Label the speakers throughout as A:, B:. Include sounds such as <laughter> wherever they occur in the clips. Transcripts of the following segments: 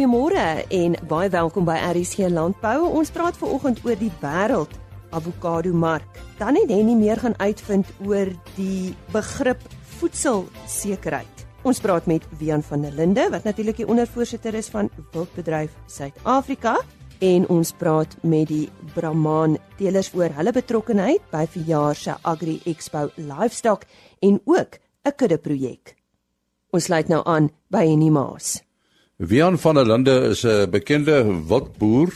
A: Goeiemôre en baie welkom by RSG Landbou. Ons praat ver oggend oor die wêreld avokado mark. Dan het Henny meer gaan uitvind oor die begrip voedselsekerheid. Ons praat met Wian van der Linde wat natuurlik die ondervoorsitter is van Wildbedryf Suid-Afrika en ons praat met die Brahman teelers oor hulle betrokkeheid by verjaar se Agri Expo Livestock en ook 'n kudde projek. Ons sluit nou aan by Henny Maas.
B: Wian van der Linde is 'n bekende wildboer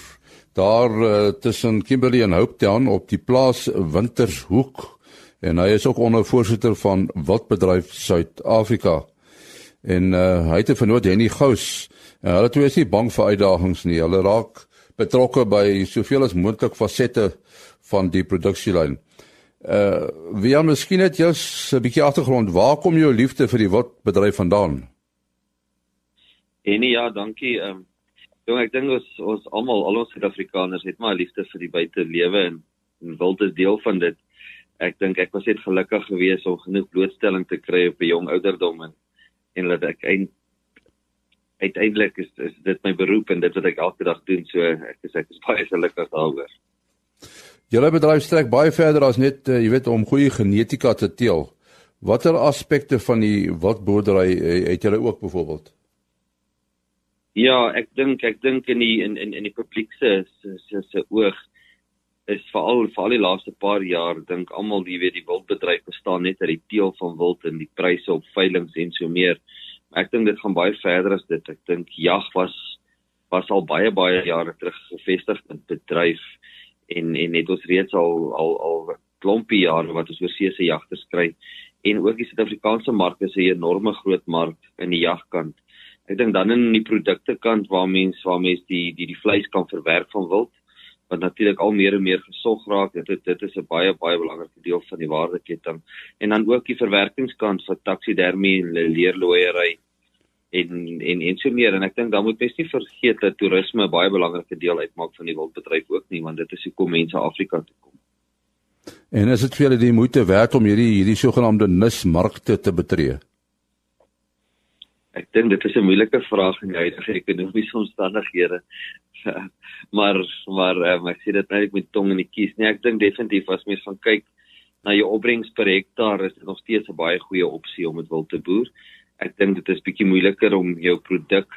B: daar uh, tussen Kimberley en Hopetown op die plaas Wintershoek en hy is ook ondervoorsitter van Wildbedryf Suid-Afrika. En uh, hy het 'n vernoot Henny Gous. En hulle twee is nie bang vir uitdagings nie. Hulle raak betrokke by soveel as moontlik fasette van die produksielyn. Uh wie aan miskien net jou 'n bietjie agtergrond. Waar kom jou liefde vir die wildbedryf vandaan?
C: En ja, dankie. Ehm um, jong, ek dink ons ons almal, al ons Suid-Afrikaners het maar liefde vir die buitelewe en, en wil dit deel van dit. Ek dink ek was net gelukkig geweest om genoeg blootstelling te kry op 'n jong ouderdom en en dat ek eind uiteindelik is, is dit my beroep en dit wat ek elke dag doen. So ek is ek is baie gelukkig daaroor.
B: Julle bedryf strek baie verder as net uh, jy weet om goeie genetika te teel. Watter aspekte van die wildboerdery uh, het julle ook byvoorbeeld?
C: Ja, ek dink ek dink in die in in in die publiek se se se oog is veral veral die laaste paar jaar dink almal die weet die wildbedryf bestaan net uit die teel van wild en die pryse op veilinge en so meer. Ek dink dit gaan baie verder as dit. Ek dink jag was was al baie baie jare terug gevestig in bedryf en en het ons reeds al al al klompie jare wat ons oorsee se jagters kry en ook die Suid-Afrikaanse mark is 'n enorme groot mark in die jagkant. Ek dink dan in die produkte kant waar mense waar mense die die die vleis kan verwerk van wild wat natuurlik al meer en meer gesog raak. Dit dit, is 'n baie baie belangrike deel van die waardeketting. En dan ook die verwerkingskant vir taksidermie en leerlooiery en en en so meer en ek dink dan moet mens nie vergeet dat toerisme 'n baie belangrike deel uitmaak van die wildbedryf ook nie want dit is hoekom mense Afrika toe kom.
B: En is dit vir julle die moeite werd om hierdie hierdie sogenaamde nismarkte te betree?
C: Ek dink dit is 'n moeilike vraag in die huidige ekonomiese omstandighede. <laughs> maar maar um, ek sê dit net met tong in die kies. Nee, ek dink definitief as mens van kyk na jou opbrengs per hektaar is dit nog steeds 'n baie goeie opsie om dit wil te boer. Ek dink dit is bietjie moeiliker om jou produk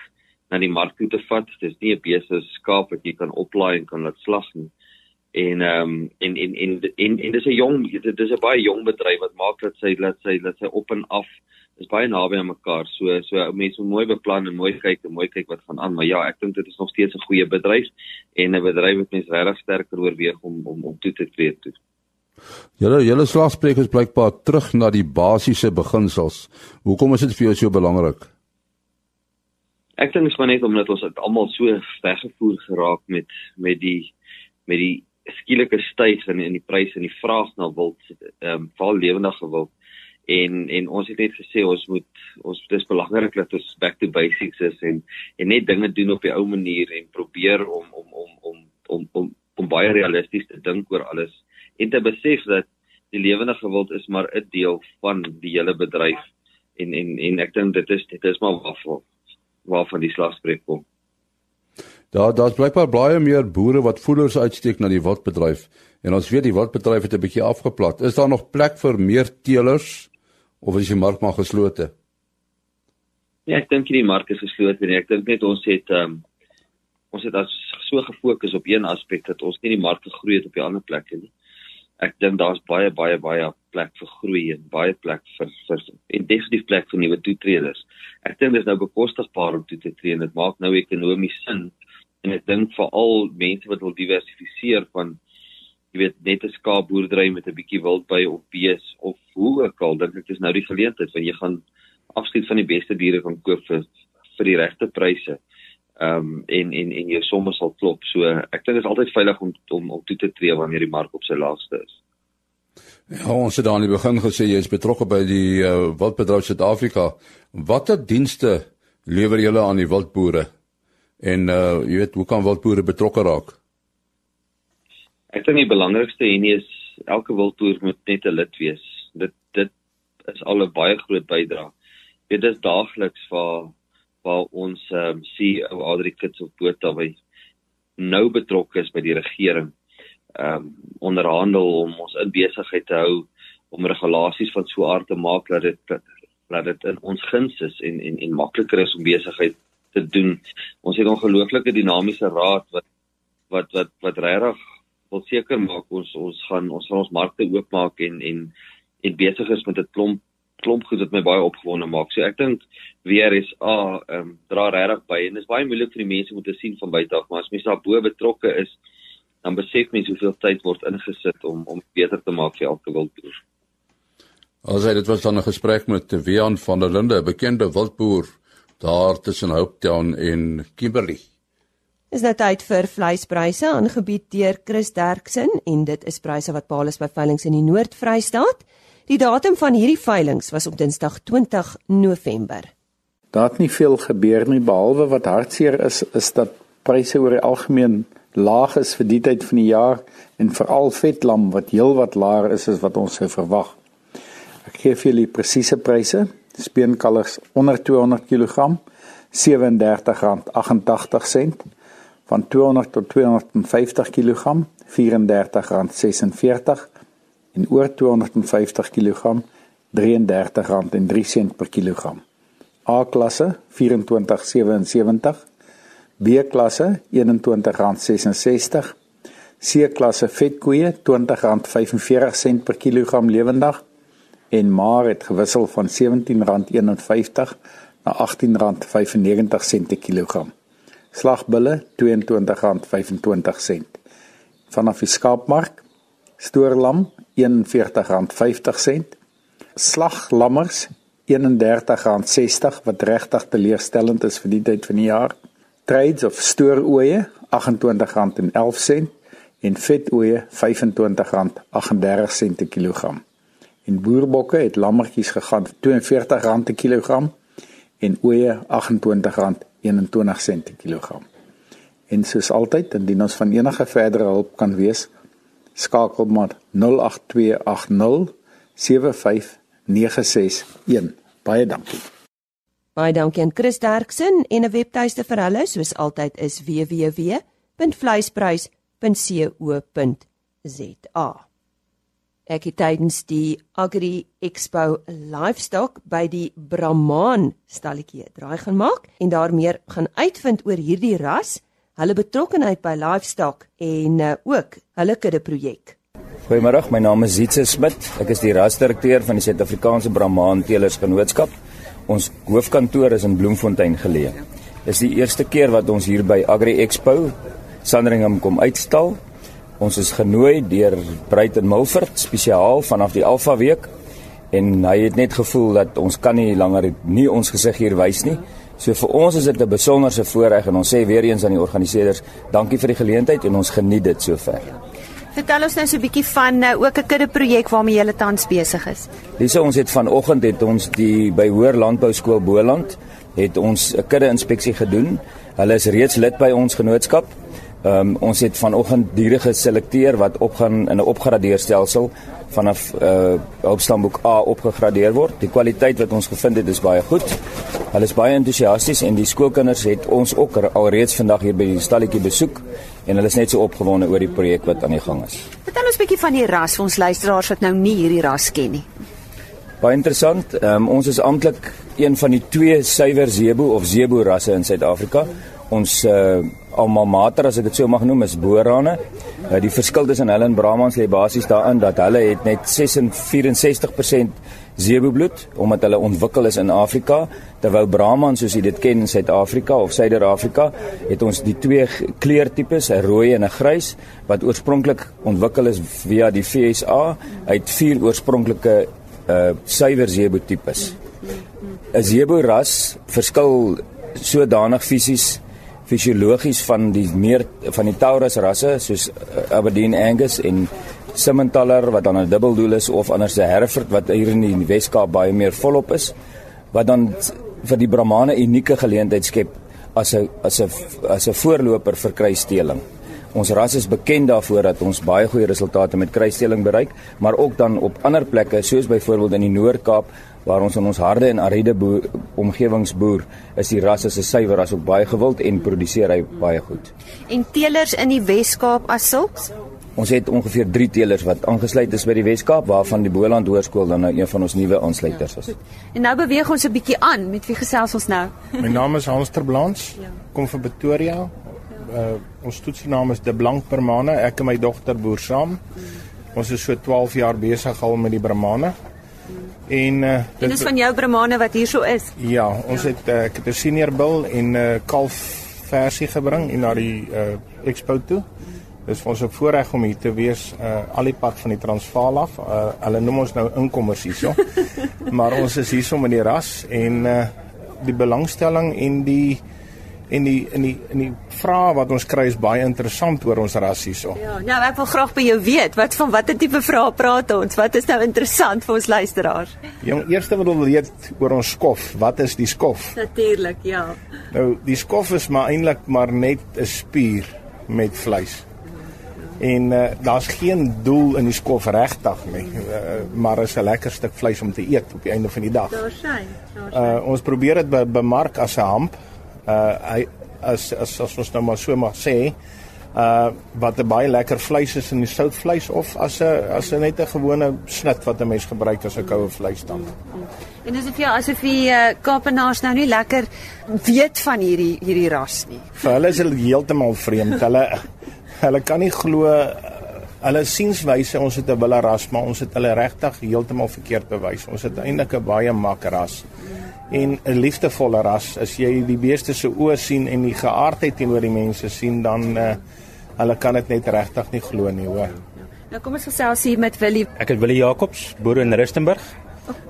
C: na die mark toe te vat. Dit is nie 'n besige skaap wat jy kan oplaai en kan laat slag nie. En ehm um, en en en en, en dis 'n jong dit is 'n baie jong bedryf wat maak dat sy laat sy laat sy op en af is baie naby aan mekaar. So so mense moet mooi beplan en mooi kyk en mooi kyk wat gaan aan, maar ja, ek dink dit is nog steeds 'n goeie bedryf en 'n bedryf wat mense regtig sterker oorweeg om om om toe te tree toe.
B: Julle julle slagspreek is blykbaar terug na die basiese beginsels. Hoekom is dit vir jou so belangrik?
C: Ek dink dit is net omdat ons almal so weggevoer geraak met met die met die skielike stygging in die pryse en die vraag na wild, ehm um, veral lewendige wild en en ons het net gesê ons moet ons dis belangrik dat ons back to basics is en en net dinge doen op die ou manier en probeer om om om om om om, om baie realisties te dink oor alles en te besef dat die lewende gewild is maar 'n deel van die hele bedryf en en en ek dink dit is dit is maar waarvan waarvan die slagspreek kom.
B: Daar daar's blykbaar baie meer boere wat voeders uitsteek na die wildbedryf en ons weet die wildbedryf het 'n bietjie afgeplat. Is daar nog plek vir meer teelers of is die mark maar geslote?
C: Ja, ek dink die mark is geslote nie. Ek dink net ons het ehm um, ons het as so gefokus op een aspek dat ons nie die mark gegroei het op die ander plekke nie. Ek dink daar's baie baie baie plek vir groei en baie plek vir vir en definitief plek vir nuwe toetreders. Ek dink dit is nou bekostigbaar om toe te tree en dit maak nou ekonomies sin en ek dink veral mense wat wil diversifiseer van jy weet net 'n skaapboerdery met 'n bietjie wildby of bees of hoe ook al dink ek dis nou die geleentheid want jy gaan afskeid van die beste diere kan koop vir vir die regte pryse. Ehm um, en en en jou somme sal klop. So ek dink dit is altyd veilig om om om toe te tree wanneer die mark op sy laagste is.
B: Ja, ons het aan die begin gesê jy is betrokke by die uh, Wildbedryf Suid-Afrika. Watter dienste lewer julle aan die wildboere? En uh jy weet, hoe kan wildboere betrokke raak?
C: Ek dink die belangrikste hier is elke wildboer moet net 'n lid wees. Dit dit is al 'n baie groot bydrae. Dit is daagliks waar waar ons ehm um, CEO Adri Kits op Botha by nou betrokke is by die regering ehm um, onderhandel om ons in besigheid te hou om regulasies van so aard te maak dat dit dat dit in ons guns is en en en makliker is om besigheid te doen. Ons het 'n ongelooflike dinamiese raad wat wat wat wat regtig wil seker maak ons ons gaan ons gaan ons markte oopmaak en en en besig is met 'n klomp klomp goed wat my baie opgewonde maak. So ek dink weer is a ah, ehm um, dra regtig by en dit is baie moeilik vir die mense om te sien van buite af, maar as mense daar bo betrokke is, dan besef mense hoeveel tyd word ingesit om om beter te maak vir elke wildboer.
B: Also dit was dan 'n gesprek met Wian van der Linde, 'n bekende wildboer daar tussen Hopetown en Kimberley.
A: Is nou tyd vir vleispryse aangebied deur Chris Derksen en dit is pryse wat behaal is by veilinge in die Noord-Vrystaat. Die datum van hierdie veilinge was op Dinsdag 20 November.
D: Daar het nie veel gebeur nie behalwe wat hartseer is is dat pryse oor die algemeen laag is vir die tyd van die jaar en veral vetlam wat heelwat laer is as wat ons sou verwag. Ek gee vir julle presiese pryse. Speenkalvers onder 200 kg R37.88 van 200 tot 250 kg R34.46 en oor 250 kg R33.03 per kilogram. A klasse 24.77 B klasse R21.66 C klasse vetkoeie R20.45 per kilogram lewendig en maar het gewissel van R17.51 na R18.95 per kilogram. Slagbulle R22.25. Vanaf die skaapmark stoorlam R41.50. Slaglammers R31.60 wat regtig teleurstellend is vir die tyd van die jaar. Trades of stooroeie R28.11 en vetooie R25.38 per kilogram en boerbokke het lammetjies gegaan R42 per kilogram en ooe R28.21 per kilogram. En soos altyd, indien ons van enige verdere hulp kan wees, skakel maar 08280 75961. Baie dankie.
A: Baie dankie aan Chris Derksen en 'n webtuiste vir hulle soos altyd is www.vleisprys.co.za. Ek het tydens die Agri Expo Livestock by die Brahman stalletjie draai gaan maak en daar meer gaan uitvind oor hierdie ras, hulle betrokkeheid by livestock en uh, ook hulle kudde projek.
E: Goeiemôre, my naam is Zietse Smit. Ek is die rasdirekteur van die Suid-Afrikaanse Brahman Teelers Genootskap. Ons hoofkantoor is in Bloemfontein geleë. Dis die eerste keer wat ons hier by Agri Expo Sandringham kom uitstal Ons is genooi deur Bruiten Milford spesiaal vanaf die Alfa week en hy het net gevoel dat ons kan nie langer nie ons gesig hier wys nie. So vir ons is dit 'n besonderse voorreg en ons sê weer eens aan die organiseerders, dankie vir die geleentheid en ons geniet dit sover.
A: Vertel ons nou so 'n bietjie van uh, ook 'n kudde projek waarmee jy tans besig is.
E: Dis ons het vanoggend het ons die by Hoër Landbou Skool Boland het ons 'n kudde inspeksie gedoen. Hulle is reeds lid by ons genootskap Ehm um, ons het vanoggend diere geselekteer wat opgaan in 'n opgradeerstelsel vanaf uh eh, hulpstamboek A opgegradeer word. Die kwaliteit wat ons gevind het is baie goed. Hulle is baie entoesiasties en die skoolkinders het ons ook alreeds vandag hier by die stalletjie besoek en hulle is net so opgewonde oor die projek wat aan die gang is.
A: Vertel ons 'n bietjie van die ras vir ons luisteraars wat nou nie hierdie ras ken nie.
E: Baie interessant. Ehm um, ons is amptelik een van die twee suiwer zebu of zebu rasse in Suid-Afrika. Ons uh alma mater as ek dit so mag noem is boerrane. Uh, die verskil tussen hulle en Brahmans lê basies daarin dat hulle het net 64% zeebloed omdat hulle ontwikkel is in Afrika terwyl Brahmans soos jy dit ken in Suid-Afrika of Suider-Afrika het ons die twee kleurtipes 'n rooi en 'n grys wat oorspronklik ontwikkel is via die FSA uit vier oorspronklike uh suiwer zeebo tipes. 'n Zeebo ras verskil sodanig fisies fisiologies van die meer van die Taurus rasse soos eh, Aberdeen Angus en Simmentaler wat dan 'n dubbeldoel is of anders 'n Hereford wat hier in die Weskaap baie meer volop is wat dan vir die Brahmane unieke geleentheid skep as 'n as 'n as 'n voorloper vir kruissteeling. Ons ras is bekend daarvoor dat ons baie goeie resultate met kruisstelling bereik, maar ook dan op ander plekke soos byvoorbeeld in die Noord-Kaap waar ons in ons harde en ariede omgewings boer, is die ras as 'n suiwer ras ook baie gewild en produseer hy baie goed.
A: En teelers in die Wes-Kaap as sulks?
E: Ons het ongeveer 3 teelers wat aangesluit is by die Wes-Kaap waarvan die Boland Hoërskool dan nou een van ons nuwe aansluiters is. Ja,
A: en nou beweeg ons 'n bietjie aan. Met wie gesels ons nou?
F: My naam is Hans ter Blans. Ja. Kom van Pretoria. Uh ons toetsnaam is De Blank Brahmane. Ek en my dogter boer saam. Ons is so 12 jaar besig al met die Brahmane. En uh
A: dit is van jou Brahmane wat hier so is.
F: Ja, ons ja. het uh, ek het 'n senior bil en 'n uh, kalf versie gebring en na die uh expo toe. Dis vir ons 'n voorreg om hier te wees uh al die pad van die Transvaal af. Uh hulle noem ons nou inkommers hierso. <laughs> maar ons is hierso met die ras en uh die belangstelling en die en die in die in die vrae wat ons kry is baie interessant oor ons ras hierso.
A: Ja, nou ek wil graag by jou weet, wat van watter tipe vrae praat ons? Wat is nou interessant vir ons luisteraars?
F: Jong, eerste wat ons weet oor ons skof, wat is die skof?
A: Natuurlik, ja.
F: Nou, die skof is maar eintlik maar net 'n spier met vleis. En uh, daar's geen doel in die skof regtig nie, uh, maar is 'n lekker stuk vleis om te eet op die einde van die dag.
A: Daar sien.
F: Uh, ons probeer dit be bemark as 'n hamp. Uh hy as as as ons nou maar so mag sê, uh wat 'n baie lekker vleis is in die soutvleis of as 'n as 'n net 'n gewone snit wat 'n mens gebruik as 'n koue vleis dan.
A: En dis of jy asof die uh, Kaapenaars nou nie lekker weet van hierdie hierdie ras nie.
F: Vir hulle is dit heeltemal vreemd. Hulle hulle kan nie glo hulle sienswyse ons het 'n wille ras, maar ons het hulle regtig heeltemal verkeerd bewys. Ons het eintlik 'n baie mak ras en 'n liefdevolle ras. As jy die beeste se oë sien en die geaardheid teenoor die mense sien, dan uh, hulle kan dit net regtig nie glo nie, hoor.
A: Nou kom ons gesels hier met Willie.
G: Ek is Willie Jacobs, boer in Rustenburg.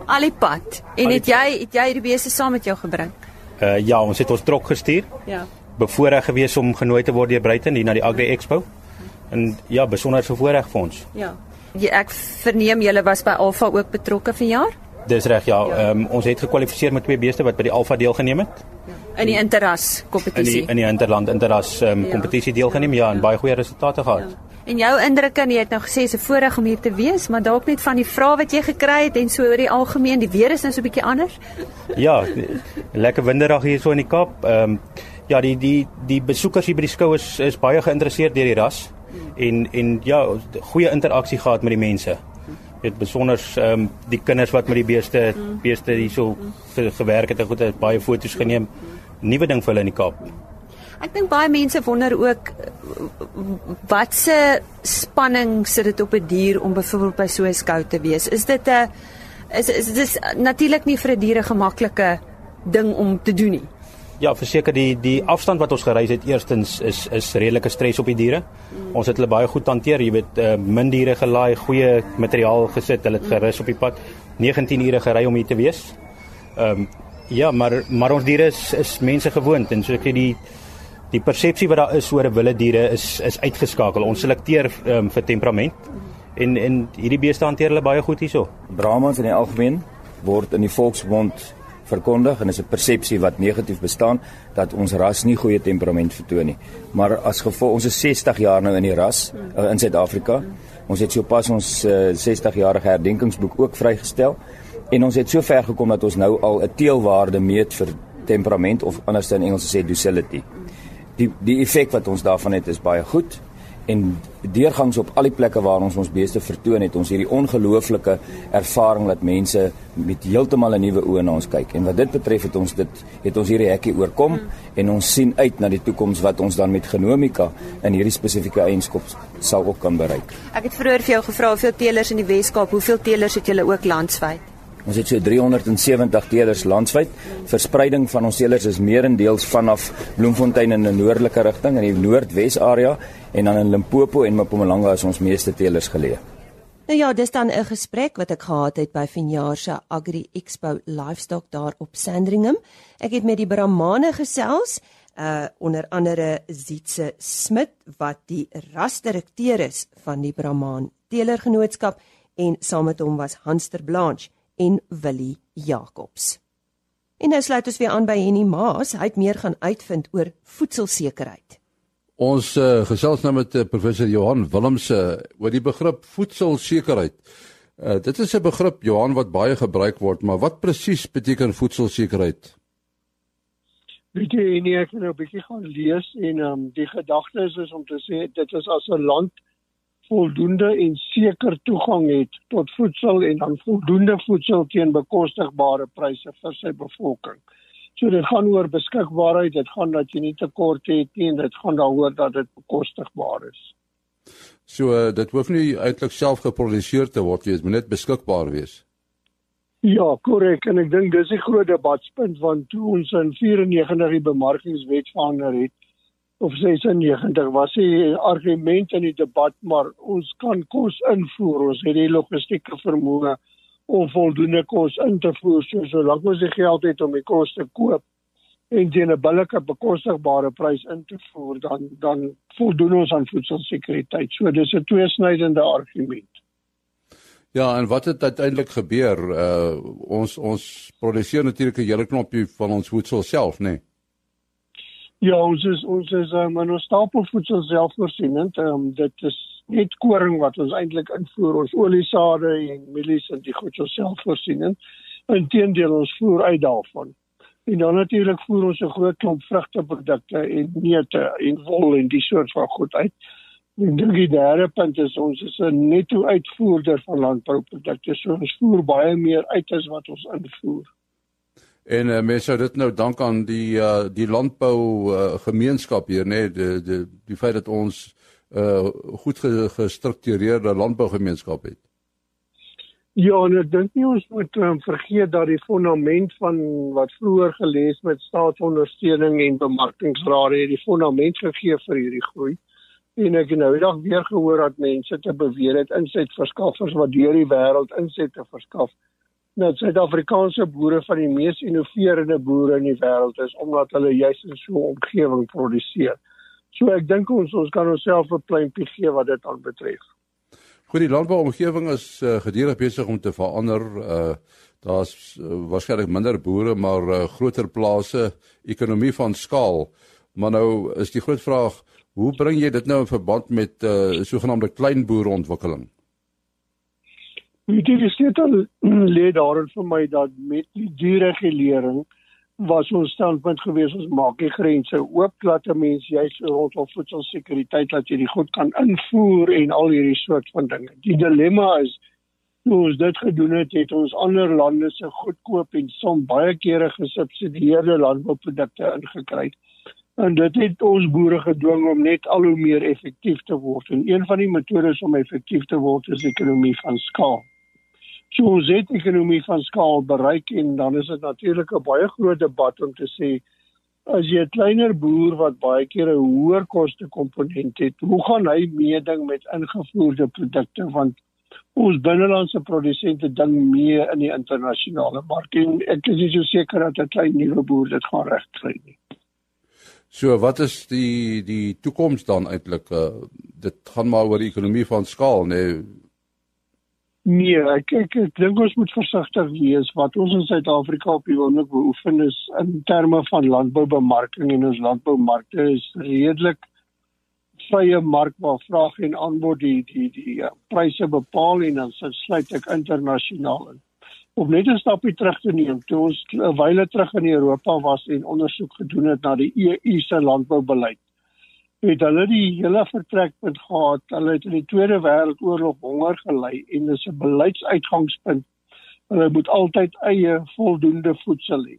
A: Alipad. En het jy het jy die beeste saam met jou gebring?
G: Uh ja, ons het ons trok gestuur.
A: Ja
G: bevoorreg gewees om genooi te word deur Bruiten hier na die Agri Expo. En ja, besonder voorreg vir ons.
A: Ja. ja. Ek verneem julle was by Alfa ook betrokke vanjaar?
G: Dis reg ja. ja. Ehm ja. um, ons het gekwalifiseer met twee beeste wat by die Alfa deelgeneem het.
A: Ja. In die interras kompetisie.
G: In die in die interland interras ehm um, kompetisie ja. deelgeneem ja en ja. baie goeie resultate gehad. Ja.
A: En jou indrukke, jy het nou gesê 'n voorreg om hier te wees, maar dalk net van die vrae wat jy gekry het en so oor die algemeen, die weer is nou so 'n bietjie anders. <laughs>
G: Ja, lekker winderig hier so in die Kaap. Ehm um, ja, die die die besoekers hier by die skou is is baie geïnteresseerd deur die ras en en ja, goeie interaksie gehad met die mense. Dit besonder ehm um, die kinders wat met die beeste beeste hierso gewerk het, het, het baie foto's geneem. Nuwe ding vir hulle in die Kaap.
A: Ek dink baie mense wonder ook wat se spanning sit dit op 'n dier om byvoorbeeld by so 'n skou te wees. Is dit 'n is is dit natuurlik nie vir 'n dier 'n gemaklike ding om te doen nie.
G: Ja, verseker die die afstand wat ons gereis het eerstens is is redelike stres op die diere. Mm. Ons het hulle baie goed hanteer, jy weet, uh, min diere gelaai, goeie materiaal gesit, hulle het gerus op die pad. 19 ure gery om hier te wees. Ehm um, ja, maar maar ons diere is is mense gewoond en so ek sê die die persepsie wat daar is oor wilde diere is is uitgeskakel. Ons selekteer um, vir temperament en en hierdie beeste hanteer hulle baie goed hierso.
E: Brahmans in die algemeen word in die volksmond verkondig en is 'n persepsie wat negatief bestaan dat ons ras nie goeie temperament vertoon nie. Maar as gevolg ons is 60 jaar nou in die ras uh, in Suid-Afrika. Ons het sopas ons uh, 60 jarige herdenkingsboek ook vrygestel en ons het so ver gekom dat ons nou al 'n teelwaarde meet vir temperament of anders in Engels sê docility. Die die effek wat ons daarvan het is baie goed en deurgangs op al die plekke waar ons ons beeste vertoon het ons hierdie ongelooflike ervaring dat mense met heeltemal 'n nuwe oë na ons kyk en wat dit betref het ons dit het ons hierdie hekkie oorkom mm. en ons sien uit na die toekoms wat ons dan met genomika in hierdie spesifieke eienskap sal ook kan bereik.
A: Ek het vroeër vir jou gevra hoeveel teelers in die Weskaap, hoeveel teelers het julle ook landwyd?
E: Ons het so 370 teelers landwyd. Verspreiding van ons teelers is meerendeels vanaf Bloemfontein in 'n noordelike rigting in die Noordwes area en dan in Limpopo en Mpumalanga is ons meeste teelers geleë.
A: Nou ja, dis dan 'n gesprek wat ek gehad het by Finjaar se Agri Expo Livestock daar op Sandringham. Ek het met die Brahmane gesels, uh onder andere Zietse Smit wat die rasdirekteur is van die Brahman Teelergenootskap en saam met hom was Hanster Blanche en Willie Jacobs. En nou sluit ons weer aan by Henny Maas. Hy het meer gaan uitvind oor voedselsekerheid.
B: Ons uh, gesels nou met uh, professor Johan Willemse oor die begrip voedselsekerheid. Uh, dit is 'n begrip Johan wat baie gebruik word, maar wat presies beteken voedselsekerheid?
H: Weet jy nie ek het nou 'n bietjie gaan lees en um, die gedagte is, is om te sê dit is as 'n land voldoende en seker toegang het tot voedsel en dan voldoende voedsel teen bekostigbare pryse vir sy bevolking. So dit gaan oor beskikbaarheid, dit gaan dat jy nie tekort het nie en dit gaan daaroor dat dit bekostigbaar is.
B: So uh, dit hoef nie eintlik self geproduseer te word, dit moet net beskikbaar wees.
H: Ja, korrek en ek dink dis 'n groot debatspunt want toe ons in 94 die bemarkingswet verander het of 96 was die argument in die debat maar ons kan kos invoer, ons het die logistieke vermoë om voldoende kos in te voer so solank ons die geld het om die kos te koop en teen 'n billike bekostigbare prys in te voer dan dan voldoen ons aan voedselsekuriteit. So dis 'n tweesnydende argument.
B: Ja, en wat het uiteindelik gebeur? Uh ons ons produseer natuurlik 'n hele knoppie van ons voedsel self, nê? Nee?
H: Ja, ons is ons is um, in ons stapelvoedsel selfvoorsienend. Ehm um, dit is net koring wat ons eintlik invoer ons oliesade en mielies en die goed self voorsiening inteendeel ons voer uit daarvan. En dan natuurlik voer ons 'n groot klomp vrugteprodukte en neute en wol en die soort van goed uit. En dan die derde punt is ons is 'n netto uitvoerder van landbouprodukte. So ons voer baie meer uit as wat ons invoer
B: En uh, mense sou dit nou dank aan die uh, die landbou uh, gemeenskap hier nê nee, die, die die feit dat ons uh, goed gestruktureerde landbougemeenskap het.
H: Ja, en ek dink nie ons moet um, vergeet dat die fondament van wat vroeër gelees met staatsondersteuning en bemarkingsrade het die fondament gegee vir hierdie groei. En ek het nou eendag weer gehoor dat mense te beweer het insetverskaffers wat deur die wêreld insette verskaf dat Suid-Afrikaanse boere van die mees innoverende boere in die wêreld is omdat hulle juis in so 'n omgewing produseer. So ek dink ons ons kan onsself 'n pleintjie gee wat dit aan betref.
B: Goed, die landbouomgewing is uh, gedurig besig om te verander. Uh daar's uh, waarskynlik minder boere, maar uh, groter plase, ekonomie van skaal. Maar nou is die groot vraag, hoe bring jy dit nou in verband met uh sogenaamde kleinboereontwikkeling?
H: Dit is net 'n lê daarin vir my dat met die dierregulering was ons standpunt gewees ons maak die grense oop dat 'n mens juis rondom voedselsekuriteit dat jy die goed kan invoer en al hierdie soort van dinge. Die dilemma is hoe ons dit gedoen het, het ons ander lande se goedkoop en som baie kere gesubsidieerde landbouprodukte ingekry. En dit het ons boere gedwing om net al hoe meer effektief te word. En een van die metodes om effektief te word is ekonomie van skaal. So ons het ekonomie van skaal bereik en dan is dit natuurlik 'n baie groot debat om te sê as jy 'n kleiner boer wat baie keer 'n hoër koste komponent het, hoe gaan hy meeding met ingevoerde produkte want ons binnelandse produsente ding meer in die internasionale mark en ek is nie so seker dat 'n klein nuwe boer dit gaan regkry nie.
B: So wat is die die toekoms dan eintlik? Uh, dit gaan maar oor die ekonomie van skaal, nê? Nee.
H: Nee, ek ek, ek dink ons moet versigtig wees wat ons in Suid-Afrika op die oomblik beoefen is in terme van landboubemarking en ons landboumarkte is redelik vrye mark waar vraag en aanbod die die die uh, pryse bepaal en dan sluit ek internasionaal in. Om net 'n stapie terug te neem, toe ons 'n wyle terug in Europa was en ondersoek gedoen het na die EU se landboubeleid het hulle die hele vertrekpunt gehad. Hulle het in die Tweede Wêreldoorlog honger gely en dis 'n beleidsuitgangspunt. Hulle moet altyd eie voldoende voedsel hê.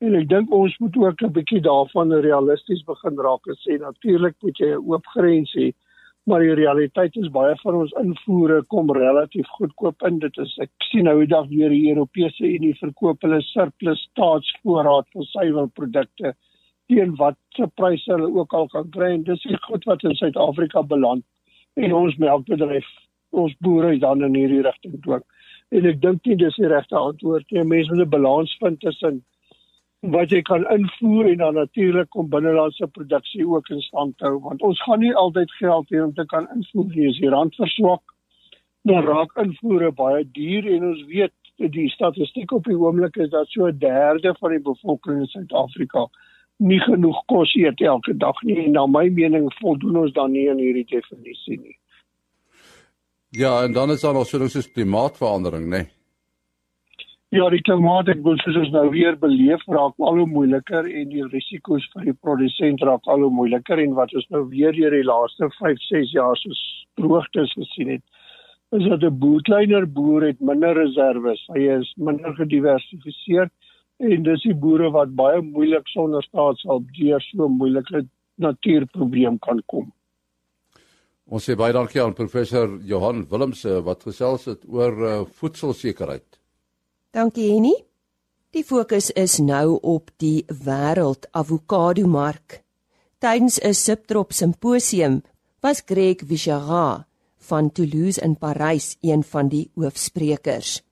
H: En ek dink ons moet ook 'n bietjie daarvan realisties begin raak en sê natuurlik moet jy 'n oop grens hê, maar die realiteit is baie van ons invoere kom relatief goedkoop in. Dit is ek sien nou die dag weer die Europese Unie verkoop hulle surplus staatsvoorraad van suiwelprodukte teen wat se pryse hulle ook al kan kry en dis die goed wat in Suid-Afrika beland en ons melkbedryf ons boere dan in hierdie rigting dwing en ek dink nie dis die regte antwoord nie. Mense moet 'n balans vind tussen wat jy kan invoer en dan natuurlik om binnelandse produksie ook in stand hou want ons gaan nie altyd geld hê om te kan invoer nie. As die rand verswak dan raak invoere baie duur en ons weet die statistiek op die oomblik is dat so 'n derde van die bevolking in Suid-Afrika nie genoeg kos eet elke dag nie en na my mening voldoen ons dan nie aan hierdie definisie nie.
B: Ja, en dan is daar nog so soos klimaatsverandering, né? Nee.
H: Ja, die klimaat het ons soos nou weer beleef raak al hoe moeiliker en die risiko's vir die produsent raak al hoe moeiliker en wat ons nou weer deur die laaste 5, 6 jaar so droogtes gesien het is dat 'n boer kleiner boer het minder reserve, hy is minder gediversifiseer en dis die boere wat baie moeilik sonder staatshulp deur so 'n moeilike natuurprobleem kan kom.
B: Ons sê baie dankie aan professor Johan Willemse wat gesels het oor uh, voedselsekerheid.
A: Dankie Henny. Die fokus is nou op die wêreld avokado mark. Tydens 'n Subtrop simposium was Greg Vichara van Toulouse in Parys een van die hoofsprekers.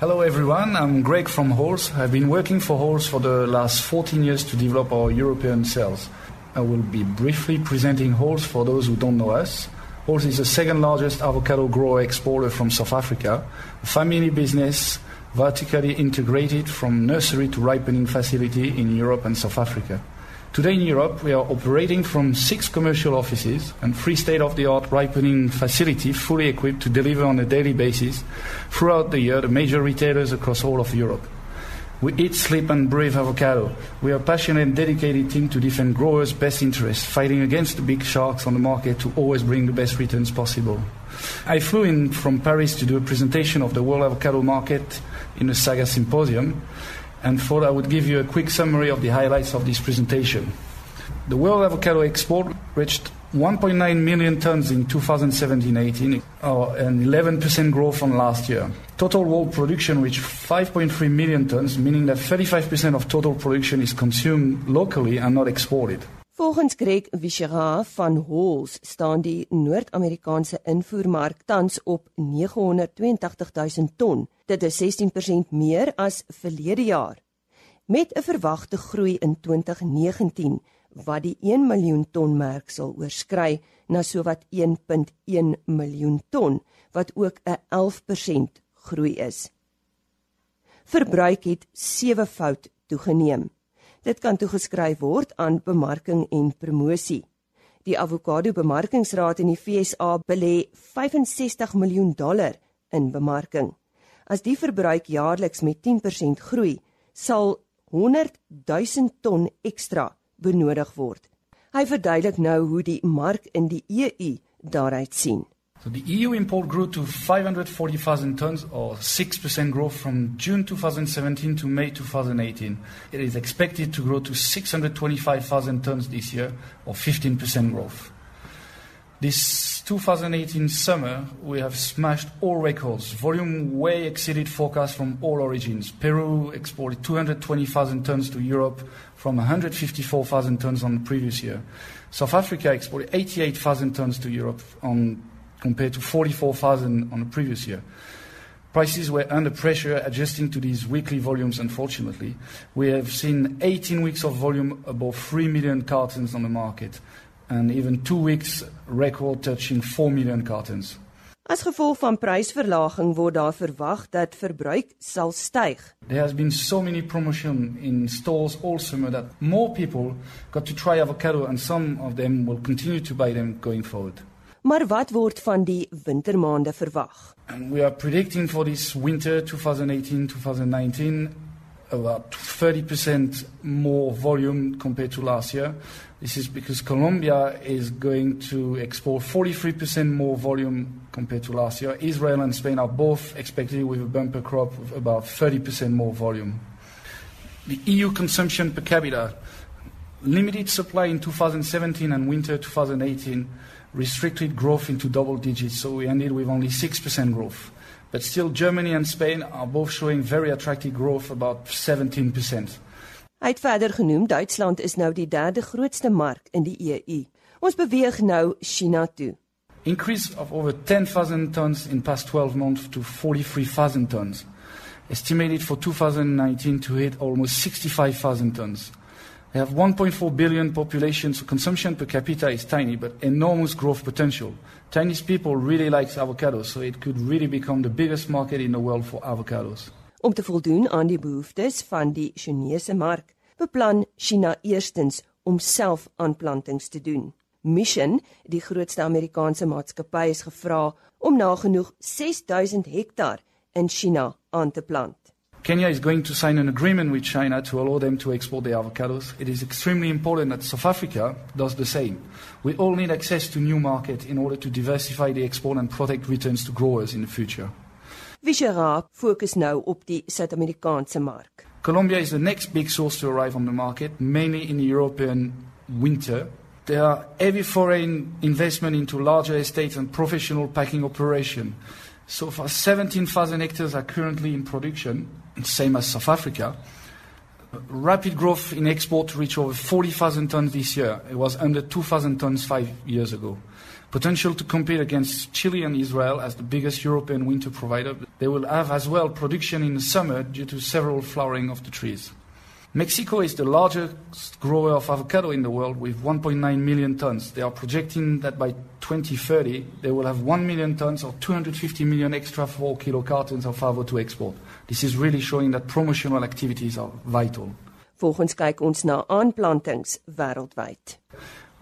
I: Hello everyone, I'm Greg from Horse. I've been working for Horse for the last 14 years to develop our European sales. I will be briefly presenting Horse for those who don't know us. Horse is the second largest avocado grower exporter from South Africa, a family business vertically integrated from nursery to ripening facility in Europe and South Africa. Today in Europe, we are operating from six commercial offices and three state-of-the-art ripening facilities fully equipped to deliver on a daily basis throughout the year to major retailers across all of Europe. We eat, sleep and breathe avocado. We are a passionate and dedicated team to defend growers' best interests, fighting against the big sharks on the market to always bring the best returns possible. I flew in from Paris to do a presentation of the world avocado market in the Saga Symposium and thought I would give you a quick summary of the highlights of this presentation. The world avocado export reached 1.9 million tons in 2017-18, or an 11% growth on last year. Total world production reached 5.3 million tons, meaning that 35% of total production is consumed locally and not exported.
A: Volgens Greg Vichera van Halls staan die Noord-Amerikaanse invoermark tans op 982000 ton. Dit is 16% meer as verlede jaar. Met 'n verwagte groei in 2019 wat die 1 miljoen ton merk sal oorskry na sowat 1.1 miljoen ton wat ook 'n 11% groei is. Verbruik het sewefoud toegeneem. Dit kan toegeskryf word aan bemarking en promosie. Die Avokado Bemarkingsraad in die FSA belê 65 miljoen dollar in bemarking. As die verbruik jaarliks met 10% groei, sal 100 000 ton ekstra benodig word. Hy verduidelik nou hoe die mark in die EU daaruit sien.
I: So the EU import grew to 540,000 tons or 6% growth from June 2017 to May 2018. It is expected to grow to 625,000 tons this year or 15% growth. This 2018 summer, we have smashed all records. Volume way exceeded forecasts from all origins. Peru exported 220,000 tons to Europe from 154,000 tons on the previous year. South Africa exported 88,000 tons to Europe on compared to 44,000 on the previous year. Prices were under pressure adjusting to these weekly volumes, unfortunately. We have seen 18 weeks of volume above 3 million cartons on the market, and even two weeks record touching 4 million cartons.
A: As gevolg van prysverlaging word daar verwag dat verbruik sal styg.
I: There has been so many promotion in stores all summer that more people got to try avocado and some of them will continue to buy them going forward.
A: Maar wat word van die wintermaande verwag?
I: And we are predicting for this winter 2018-2019 about 30% more volume compared to last year. This is because Colombia is going to export 43% more volume compared to last year. Israel and Spain are both expected with a bumper crop of about 30% more volume. The EU consumption per capita limited supply in 2017 and winter 2018 restricted growth into double digits, so we ended with only 6% growth. But still, Germany and Spain are both showing very attractive growth, about 17%.
A: Hy het verder genoem Duitsland is nou die derde grootste mark in die EU. Ons beweeg nou China toe.
I: Increase of over 10,000 tons in past 12 months to 43,000 tons. Estimated for 2019 to hit almost 65,000 tons. They have 1.4 billion population, so consumption per capita is tiny, but enormous growth potential. Chinese people really like avocados, so it could really become the biggest market in the world for avocados.
A: Om te voldoen aan die behoeftes van die Chinese mark, beplan China eerstens om self aanplantings te doen. Mission, die grootste Amerikaanse maatskappy, is gevra om nagenoeg 6000 hektaar in China aan te plant.
I: Kenya is going to sign an agreement with China to allow them to export their avocados. It is extremely important that South Africa does the same. We all need access to new markets in order to diversify the export and protect returns to growers in the future.
A: Vishera fokus nou op die Suid-Amerikaanse mark.
I: Colombia is the next big source to arrive on the market, mainly in the European winter. There are heavy foreign investment into larger estates and professional packing operation. So far, 17,000 hectares are currently in production, same as South Africa. Rapid growth in export reached over 40,000 tons this year. It was under 2,000 tons five years ago. Potential to compete against Chile and Israel as the biggest European winter provider. They will have as well production in the summer due to several flowering of the trees. Mexico is the largest grower of avocado in the world with 1.9 million tons. They are projecting that by 2030 they will have 1 million tons or 250 million extra 4 kilo cartons of avocado to export. This is really showing that promotional activities are vital.
A: Volgens kyk ons na aanplantings wêreldwyd.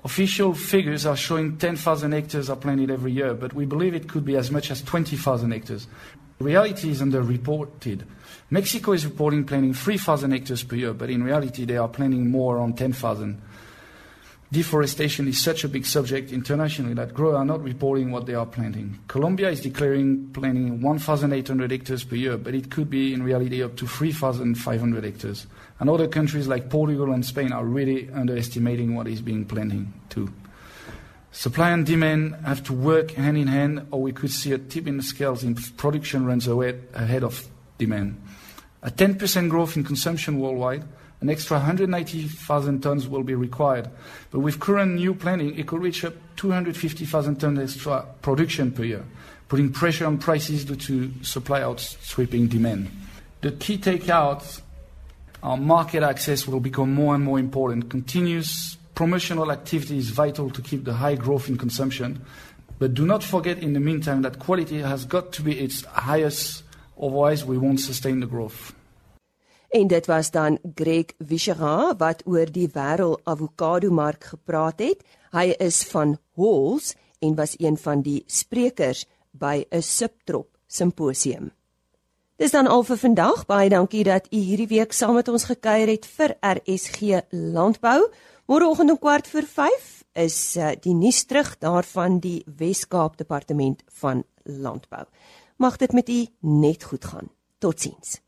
I: Official figures are showing 10,000 hectares are planted every year, but we believe it could be as much as 20,000 hectares. Reality is underreported. Mexico is reporting planting 3,000 hectares per year, but in reality they are planting more around 10,000. Deforestation is such a big subject internationally that growers are not reporting what they are planting. Colombia is declaring planting 1,800 hectares per year, but it could be in reality up to 3,500 hectares. And other countries like Portugal and Spain are really underestimating what is being planted too. Supply and demand have to work hand in hand, or we could see a tip in the scales in production runs ahead of demand. A 10% growth in consumption worldwide, an extra 190,000 tons will be required. But with current new planning, it could reach up 250,000 tons extra production per year, putting pressure on prices due to supply outstripping demand. The key takeouts our market access will become more and more important. Continuous promotional activity is vital to keep the high growth in consumption. But do not forget in the meantime that quality has got to be its highest, otherwise we won't sustain the growth.
A: En dit was dan Greg Vichera wat oor die wêreld avokado mark gepraat het. Hy is van Halls en was een van die sprekers by 'n subtrop simposium. Dis dan al vir vandag. Baie dankie dat u hierdie week saam met ons gekuier het vir RSG Landbou. Môreoggend om kwart voor 5 is uh, die nuus terug daarvan die Wes-Kaap Departement van Landbou. Mag dit met u net goed gaan. Totsiens.